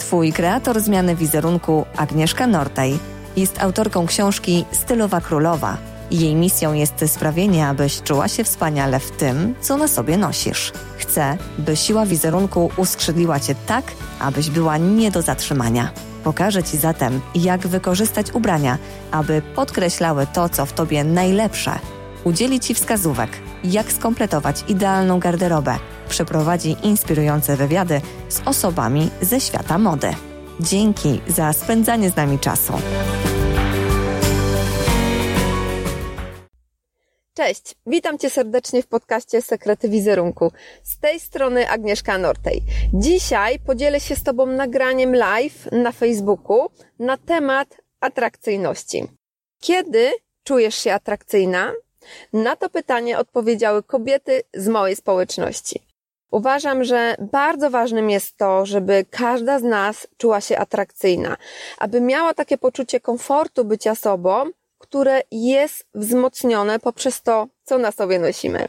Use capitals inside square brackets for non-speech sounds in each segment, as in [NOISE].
Twój kreator zmiany wizerunku, Agnieszka Nortej, jest autorką książki Stylowa Królowa. Jej misją jest sprawienie, abyś czuła się wspaniale w tym, co na sobie nosisz. Chcę, by siła wizerunku uskrzydliła cię tak, abyś była nie do zatrzymania. Pokażę Ci zatem, jak wykorzystać ubrania, aby podkreślały to, co w Tobie najlepsze. Udzieli Ci wskazówek, jak skompletować idealną garderobę. Przeprowadzi inspirujące wywiady z osobami ze świata mody. Dzięki za spędzanie z nami czasu. Cześć, witam Cię serdecznie w podcaście Sekrety Wizerunku. Z tej strony Agnieszka Nortej. Dzisiaj podzielę się z Tobą nagraniem live na Facebooku na temat atrakcyjności. Kiedy czujesz się atrakcyjna? Na to pytanie odpowiedziały kobiety z mojej społeczności. Uważam, że bardzo ważnym jest to, żeby każda z nas czuła się atrakcyjna, aby miała takie poczucie komfortu bycia sobą, które jest wzmocnione poprzez to, co na sobie nosimy.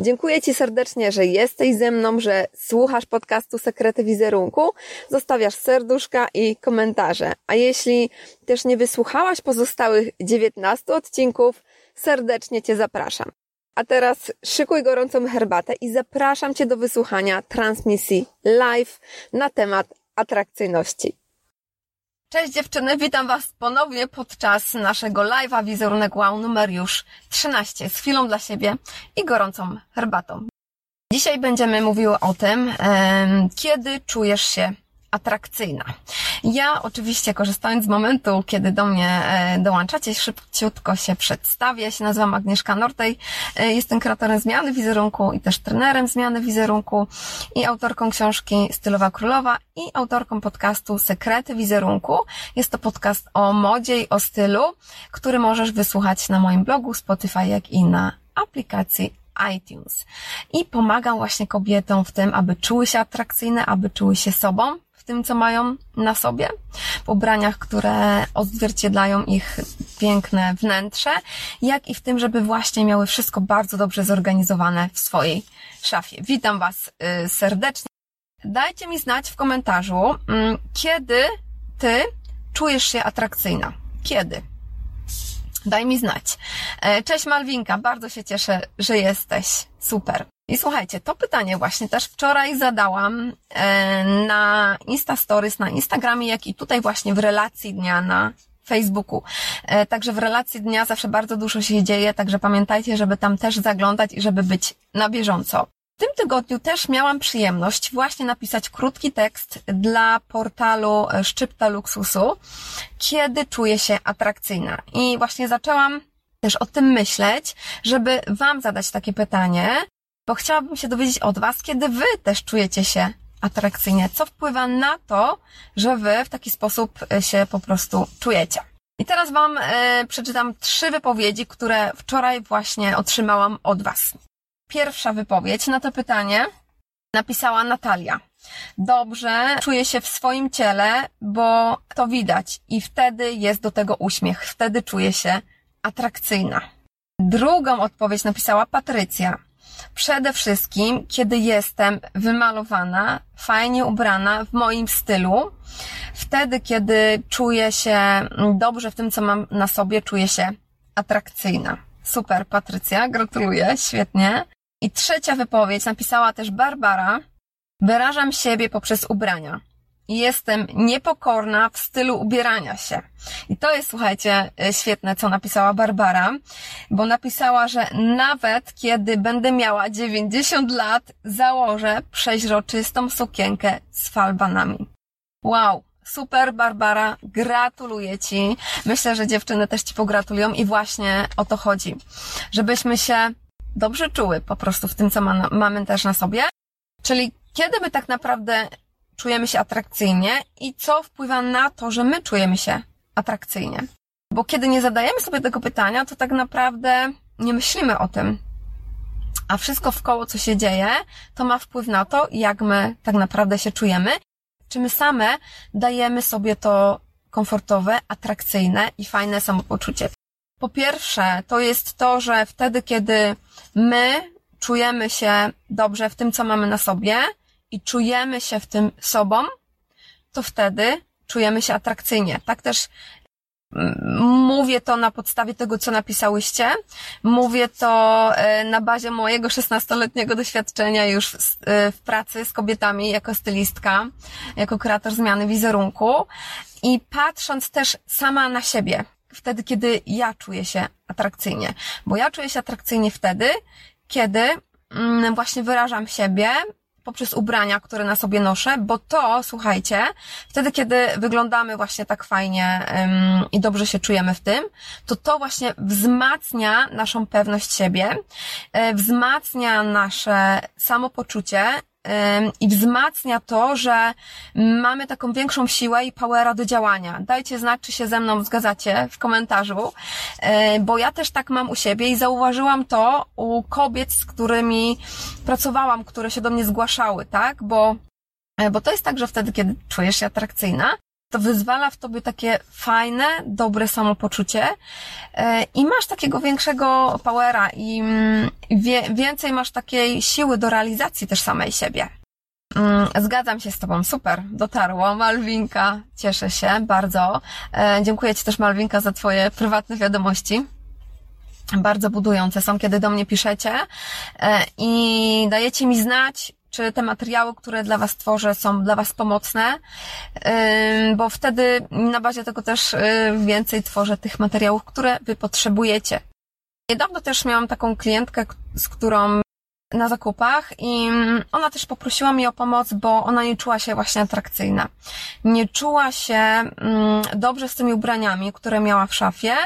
Dziękuję Ci serdecznie, że jesteś ze mną, że słuchasz podcastu Sekrety Wizerunku, zostawiasz serduszka i komentarze. A jeśli też nie wysłuchałaś pozostałych 19 odcinków, serdecznie Cię zapraszam. A teraz szykuj gorącą herbatę i zapraszam Cię do wysłuchania transmisji live na temat atrakcyjności. Cześć dziewczyny, witam Was ponownie podczas naszego live'a wizerunek wow numer już 13 z chwilą dla siebie i gorącą herbatą. Dzisiaj będziemy mówiły o tym, kiedy czujesz się atrakcyjna. Ja oczywiście korzystając z momentu, kiedy do mnie e, dołączacie, szybciutko się przedstawię. Ja się nazywam Agnieszka Nortej. E, jestem kreatorem zmiany wizerunku i też trenerem zmiany wizerunku i autorką książki Stylowa Królowa i autorką podcastu Sekrety Wizerunku. Jest to podcast o modzie i o stylu, który możesz wysłuchać na moim blogu Spotify, jak i na aplikacji iTunes. I pomagam właśnie kobietom w tym, aby czuły się atrakcyjne, aby czuły się sobą, w tym, co mają na sobie, w ubraniach, które odzwierciedlają ich piękne wnętrze, jak i w tym, żeby właśnie miały wszystko bardzo dobrze zorganizowane w swojej szafie. Witam Was y, serdecznie. Dajcie mi znać w komentarzu, mm, kiedy Ty czujesz się atrakcyjna. Kiedy? Daj mi znać. E, cześć Malwinka, bardzo się cieszę, że jesteś. Super. I słuchajcie, to pytanie właśnie też wczoraj zadałam e, na Insta Stories, na Instagramie, jak i tutaj właśnie w relacji dnia na Facebooku. E, także w relacji dnia zawsze bardzo dużo się dzieje, także pamiętajcie, żeby tam też zaglądać i żeby być na bieżąco. W tym tygodniu też miałam przyjemność właśnie napisać krótki tekst dla portalu e, Szczypta Luksusu, kiedy czuję się atrakcyjna. I właśnie zaczęłam też o tym myśleć, żeby Wam zadać takie pytanie, bo chciałabym się dowiedzieć od Was, kiedy Wy też czujecie się atrakcyjnie, co wpływa na to, że Wy w taki sposób e, się po prostu czujecie. I teraz Wam e, przeczytam trzy wypowiedzi, które wczoraj właśnie otrzymałam od Was. Pierwsza wypowiedź na to pytanie napisała Natalia. Dobrze, czuję się w swoim ciele, bo to widać i wtedy jest do tego uśmiech, wtedy czuję się atrakcyjna. Drugą odpowiedź napisała Patrycja. Przede wszystkim, kiedy jestem wymalowana, fajnie ubrana w moim stylu, wtedy, kiedy czuję się dobrze w tym, co mam na sobie, czuję się atrakcyjna. Super, Patrycja, gratuluję, świetnie. I trzecia wypowiedź napisała też Barbara. Wyrażam siebie poprzez ubrania. Jestem niepokorna w stylu ubierania się. I to jest, słuchajcie, e, świetne, co napisała Barbara, bo napisała, że nawet kiedy będę miała 90 lat, założę przeźroczystą sukienkę z falbanami. Wow, super Barbara, gratuluję Ci. Myślę, że dziewczyny też Ci pogratulują i właśnie o to chodzi. Żebyśmy się dobrze czuły po prostu w tym, co ma, mamy też na sobie. Czyli kiedy my tak naprawdę czujemy się atrakcyjnie i co wpływa na to, że my czujemy się atrakcyjnie. Bo kiedy nie zadajemy sobie tego pytania, to tak naprawdę nie myślimy o tym. A wszystko w koło, co się dzieje, to ma wpływ na to, jak my tak naprawdę się czujemy. Czy my same dajemy sobie to komfortowe, atrakcyjne i fajne samopoczucie. Po pierwsze, to jest to, że wtedy, kiedy my czujemy się dobrze w tym, co mamy na sobie i czujemy się w tym sobą, to wtedy czujemy się atrakcyjnie. Tak też Mówię to na podstawie tego, co napisałyście. Mówię to e, na bazie mojego 16-letniego doświadczenia już e, w, pracy z kobietami jako stylistka, jako kreator zmiany wizerunku i patrząc też sama na siebie, wtedy, kiedy ja czuję się atrakcyjnie. Bo ja czuję się atrakcyjnie wtedy, kiedy mm, właśnie wyrażam siebie, poprzez ubrania, które na sobie noszę, bo to, słuchajcie, wtedy, kiedy wyglądamy właśnie tak fajnie um, i dobrze się czujemy w tym, to to właśnie wzmacnia naszą pewność siebie, e, wzmacnia nasze samopoczucie i wzmacnia to, że mamy taką większą siłę i powera do działania. Dajcie znać, czy się ze mną zgadzacie w komentarzu, bo ja też tak mam u siebie i zauważyłam to u kobiet, z którymi pracowałam, które się do mnie zgłaszały, tak? Bo, e, bo to jest tak, że wtedy, kiedy czujesz się atrakcyjna, to wyzwala w tobie takie fajne, dobre samopoczucie e, i masz takiego większego powera i mm, więcej masz takiej siły do realizacji też samej siebie. Mm, zgadzam się z Tobą, super, dotarło. Malwinka, cieszę się bardzo. E, dziękuję Ci też, Malwinka, za Twoje prywatne wiadomości bardzo budujące są, kiedy do mnie piszecie e, i dajecie mi znać, czy te materiały, które dla Was tworzę, są dla Was pomocne, bo wtedy na bazie tego też y, więcej tworzę tych materiałów, które Wy potrzebujecie. Niedawno też miałam taką klientkę, z którą na zakupach i ona też poprosiła mnie o pomoc, bo ona nie czuła się właśnie atrakcyjna. Nie czuła się mm, dobrze z tymi ubraniami, które miała w szafie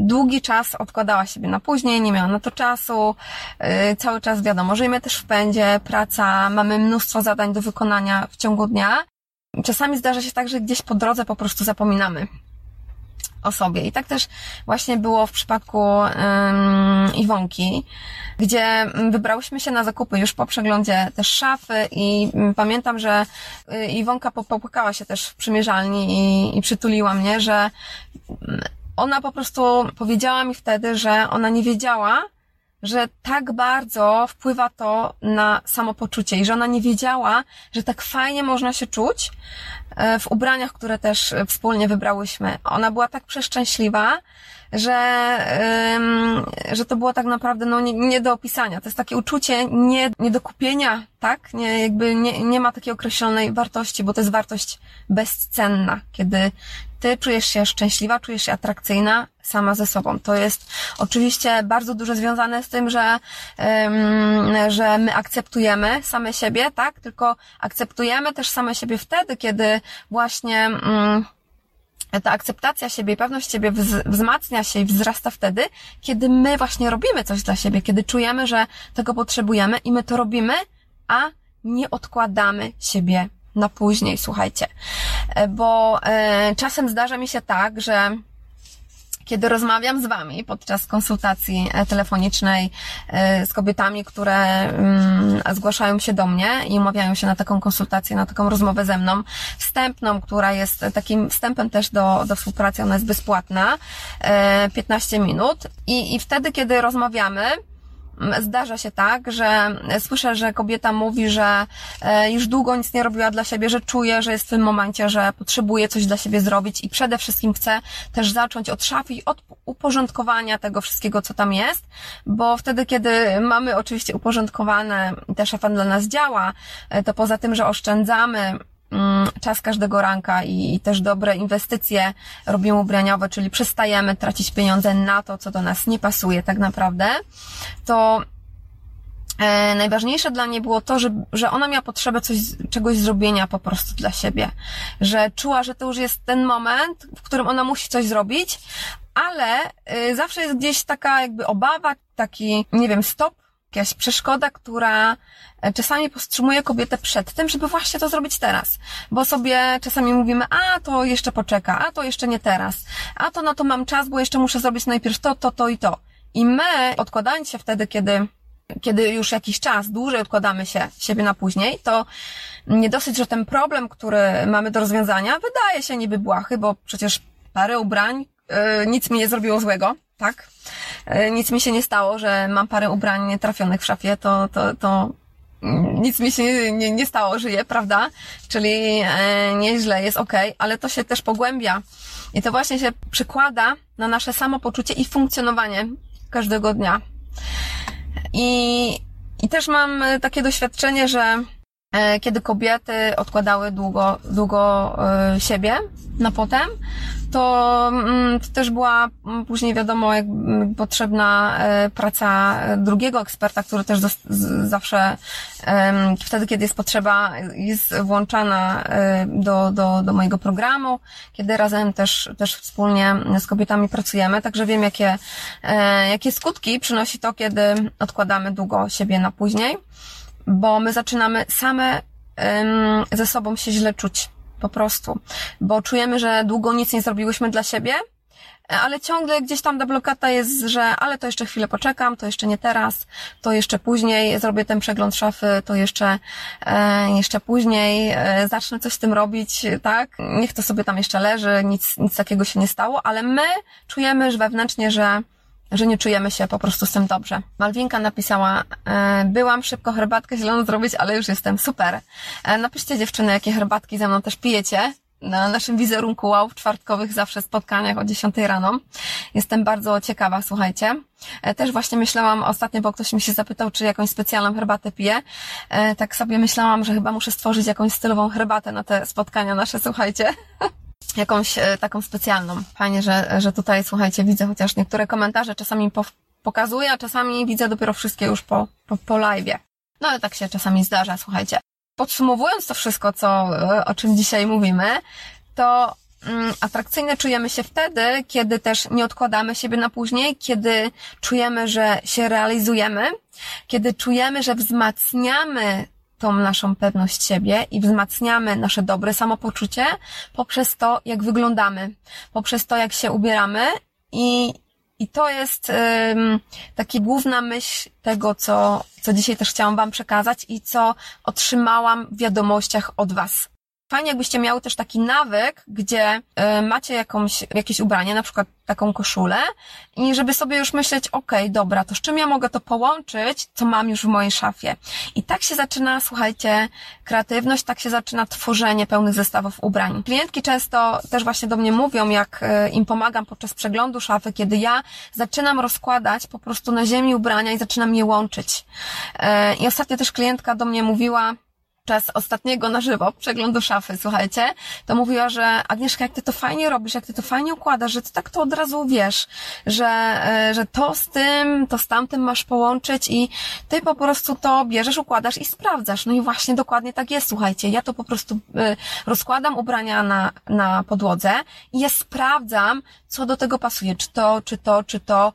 długi czas odkładała siebie na później, nie miała na to czasu, yy, cały czas wiadomo, żyjemy też w pędzie, praca, mamy mnóstwo zadań do wykonania w ciągu dnia. Czasami zdarza się tak, że gdzieś po drodze po prostu zapominamy o sobie. I tak też właśnie było w przypadku um, Iwonki, gdzie wybrałyśmy się na zakupy już po przeglądzie też szafy i pamiętam, że y, Iwonka popłakała się też w przymierzalni i, i przytuliła mnie, że ona po prostu powiedziała mi wtedy, że ona nie wiedziała, że tak bardzo wpływa to na samopoczucie i że ona nie wiedziała, że tak fajnie można się czuć e, w ubraniach, które też wspólnie wybrałyśmy. Ona była tak przeszczęśliwa, że, że to było tak naprawdę no, nie, nie do opisania. To jest takie uczucie nie, nie do kupienia, tak? Nie, jakby nie, nie ma takiej określonej wartości, bo to jest wartość bezcenna, kiedy ty czujesz się szczęśliwa, czujesz się atrakcyjna sama ze sobą. To jest oczywiście bardzo dużo związane z tym, że, że my akceptujemy same siebie, tak? Tylko akceptujemy też same siebie wtedy, kiedy właśnie, ta akceptacja siebie i pewność siebie wzmacnia się i wzrasta wtedy, kiedy my właśnie robimy coś dla siebie, kiedy czujemy, że tego potrzebujemy i my to robimy, a nie odkładamy siebie na później, słuchajcie. E, bo e, czasem zdarza mi się tak, że kiedy rozmawiam z Wami podczas konsultacji e, telefonicznej z kobietami, które mm, zgłaszają się do mnie i umawiają się na taką konsultację, na taką rozmowę ze mną, wstępną, która jest takim wstępem też do, do współpracy, ona jest bezpłatna, 15 minut. I, i wtedy, kiedy rozmawiamy, zdarza się tak, że słyszę, że kobieta mówi, że e, już długo nic nie robiła dla siebie, że czuje, że jest w tym momencie, że potrzebuje coś dla siebie zrobić i przede wszystkim chce też zacząć od szafy od uporządkowania tego wszystkiego, co tam jest, bo wtedy, kiedy mamy oczywiście uporządkowane, też szefa dla nas działa, e, to poza tym, że oszczędzamy czas każdego ranka i, i, też dobre inwestycje robimy ubraniowe, czyli przestajemy tracić pieniądze na to, co do nas nie pasuje tak naprawdę, to e, najważniejsze dla niej było to, że, że ona miała potrzebę coś, czegoś zrobienia po prostu dla siebie. Że czuła, że to już jest ten moment, w którym ona musi coś zrobić, ale y, zawsze jest gdzieś taka jakby obawa, taki, nie wiem, stop, jakaś przeszkoda, która e, czasami powstrzymuje kobietę przed tym, żeby właśnie to zrobić teraz. Bo sobie czasami mówimy, a to jeszcze poczeka, a to jeszcze nie teraz, a to na to mam czas, bo jeszcze muszę zrobić najpierw to, to, to i to. I my, odkładając się wtedy, kiedy kiedy już jakiś czas dłużej odkładamy się siebie na później, to nie dosyć, że ten problem, który mamy do rozwiązania, wydaje się niby błahy, bo przecież parę ubrań, yy, nic mi nie zrobiło złego, tak? Yy, nic mi się nie stało, że mam parę ubrań trafionych w szafie, to, to, to nic mi się nie, nie, nie stało, żyję, prawda? Czyli yy, nieźle, jest ok, ale to się też pogłębia i to właśnie się przekłada na nasze samopoczucie i funkcjonowanie każdego dnia. I, i też mam e, takie doświadczenie, że e, kiedy kobiety odkładały długo, długo e, siebie na potem, to, mm, to też była mm, później wiadomo, jak mm, potrzebna praca drugiego eksperta, który też zawsze wtedy, kiedy jest potrzeba, jest włączana do, do, do mojego programu, kiedy razem też, też wspólnie z kobietami pracujemy, także wiem, jakie, jakie skutki przynosi to, kiedy odkładamy długo siebie na później, bo my zaczynamy same ze sobą się źle czuć po prostu, bo czujemy, że długo nic nie zrobiłyśmy dla siebie, ale ciągle gdzieś tam ta blokada jest, że ale to jeszcze chwilę poczekam, to jeszcze nie teraz, to jeszcze później zrobię ten przegląd szafy, to jeszcze, e, jeszcze później e, zacznę coś z tym robić, tak? Niech to sobie tam jeszcze leży, nic, nic takiego się nie stało, ale my czujemy że wewnętrznie, że że nie czujemy się po prostu z tym dobrze. Malwinka napisała, e, byłam szybko herbatkę zieloną zrobić, ale już jestem super. E, napiszcie dziewczyny, jakie herbatki ze mną też pijecie. Na naszym wizerunku wow, w czwartkowych zawsze spotkaniach o 10 rano. Jestem bardzo ciekawa, słuchajcie. E, też właśnie myślałam ostatnio, bo ktoś mi się zapytał, czy jakąś specjalną herbatę piję. Tak sobie myślałam, że chyba muszę stworzyć jakąś stylową herbatę na te spotkania nasze, słuchajcie. [LAUGHS] jakąś e, taką specjalną. Fajnie, że, że tutaj, słuchajcie, widzę chociaż niektóre komentarze czasami po, pokazuję, a czasami widzę dopiero wszystkie już po, po, po live'ie. No ale tak się czasami zdarza, słuchajcie. Podsumowując to wszystko, co, e, o czym dzisiaj mówimy, to mm, atrakcyjne czujemy się wtedy, kiedy też nie odkładamy siebie na później, kiedy czujemy, że się realizujemy, kiedy czujemy, że wzmacniamy tą naszą pewność siebie i wzmacniamy nasze dobre samopoczucie poprzez to, jak wyglądamy, poprzez to, jak się ubieramy i, i to jest um, taka główna myśl tego, co, co dzisiaj też chciałam Wam przekazać i co otrzymałam w wiadomościach od Was. Fajnie, jakbyście miały też taki nawyk, gdzie y, macie jakąś, jakieś ubranie, na przykład taką koszulę i żeby sobie już myśleć, ok, dobra, to z czym ja mogę to połączyć, co mam już w mojej szafie. I tak się zaczyna, słuchajcie, kreatywność, tak się zaczyna tworzenie pełnych zestawów ubrań. Klientki często też właśnie do mnie mówią, jak y, im pomagam podczas przeglądu szafy, kiedy ja zaczynam rozkładać po prostu na ziemi ubrania i zaczynam je łączyć. Y, I ostatnio też klientka do mnie mówiła, podczas ostatniego na żywo przeglądu szafy, słuchajcie, to mówiła, że Agnieszka, jak ty to fajnie robisz, jak ty to fajnie układasz, że ty tak to od razu wiesz, że, e, że to z tym, to z tamtym masz połączyć i ty po prostu to bierzesz, układasz i sprawdzasz. No i właśnie dokładnie tak jest, słuchajcie. Ja to po prostu e, rozkładam ubrania na, na podłodze i ja sprawdzam, co do tego pasuje, czy to, czy to, czy to,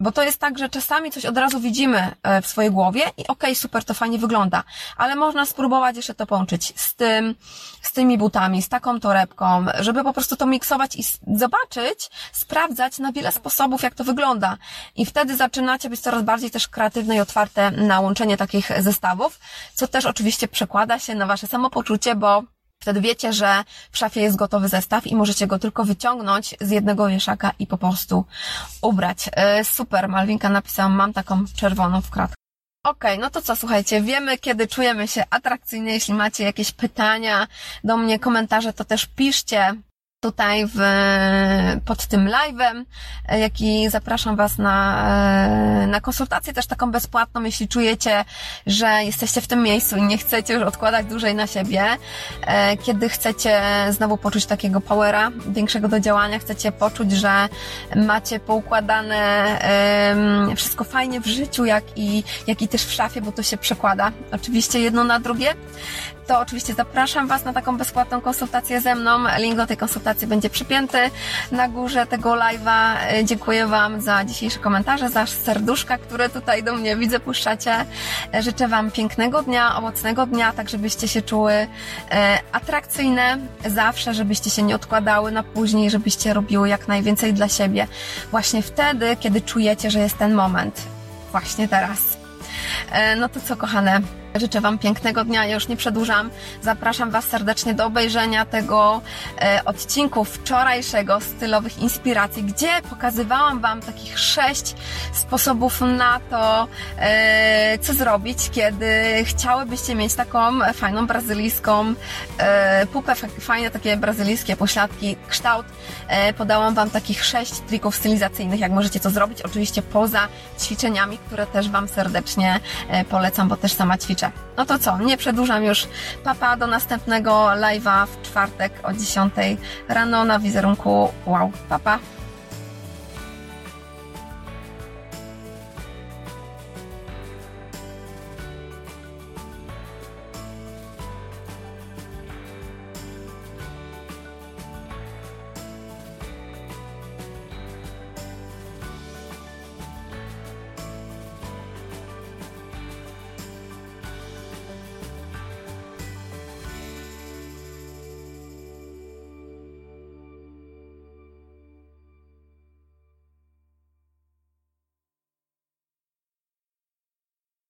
bo to jest tak, że czasami coś od razu widzimy e, w swojej głowie i okej, okay, super, to fajnie wygląda, ale można spróbować jeszcze to połączyć z tym, z tymi butami, z taką torebką, żeby po prostu to miksować i zobaczyć, sprawdzać na wiele sposobów, jak to wygląda. I wtedy zaczynacie być coraz bardziej też kreatywne i otwarte na łączenie takich zestawów, co też oczywiście przekłada się na wasze samopoczucie, bo Wtedy wiecie, że w szafie jest gotowy zestaw i możecie go tylko wyciągnąć z jednego wieszaka i po prostu ubrać. E, super, Malwinka napisała, mam taką czerwoną kratkę. Okej, okay, no to co, słuchajcie, wiemy, kiedy czujemy się atrakcyjnie. Jeśli macie jakieś pytania do mnie, komentarze, to też piszcie tutaj w, pod tym live'em, jak i zapraszam Was na, na konsultację też taką bezpłatną, jeśli czujecie, że jesteście w tym miejscu i nie chcecie już odkładać dłużej na siebie, e, kiedy chcecie znowu poczuć takiego powera, większego do działania, chcecie poczuć, że macie poukładane wszystko fajnie w życiu, jak i, jak i też w szafie, bo to się przekłada oczywiście jedno na drugie, to oczywiście zapraszam Was na taką bezpłatną konsultację ze mną. Link do tej konsultacji będzie przypięty na górze tego live'a. E, dziękuję Wam za dzisiejsze komentarze, za serduszka, które tutaj do mnie widzę, puszczacie. E, życzę Wam pięknego dnia, owocnego dnia, tak żebyście się czuły e, atrakcyjne zawsze, żebyście się nie odkładały na później, żebyście robiły jak najwięcej dla siebie. Właśnie wtedy, kiedy czujecie, że jest ten moment. Właśnie teraz. No to co, kochane? Życzę Wam pięknego dnia, ja już nie przedłużam. Zapraszam Was serdecznie do obejrzenia tego e, odcinku wczorajszego stylowych inspiracji, gdzie pokazywałam Wam takich sześć sposobów na to, e, co zrobić, kiedy chciałybyście mieć taką fajną brazylijską e, pupę, fajne takie brazylijskie pośladki, kształt. E, podałam Wam takich sześć trików stylizacyjnych, jak możecie to zrobić, oczywiście poza ćwiczeniami, które też Wam serdecznie e, polecam, bo też sama ćwiczę no to co, nie przedłużam już. Papa do następnego live'a w czwartek o 10 rano na wizerunku. Wow, papa.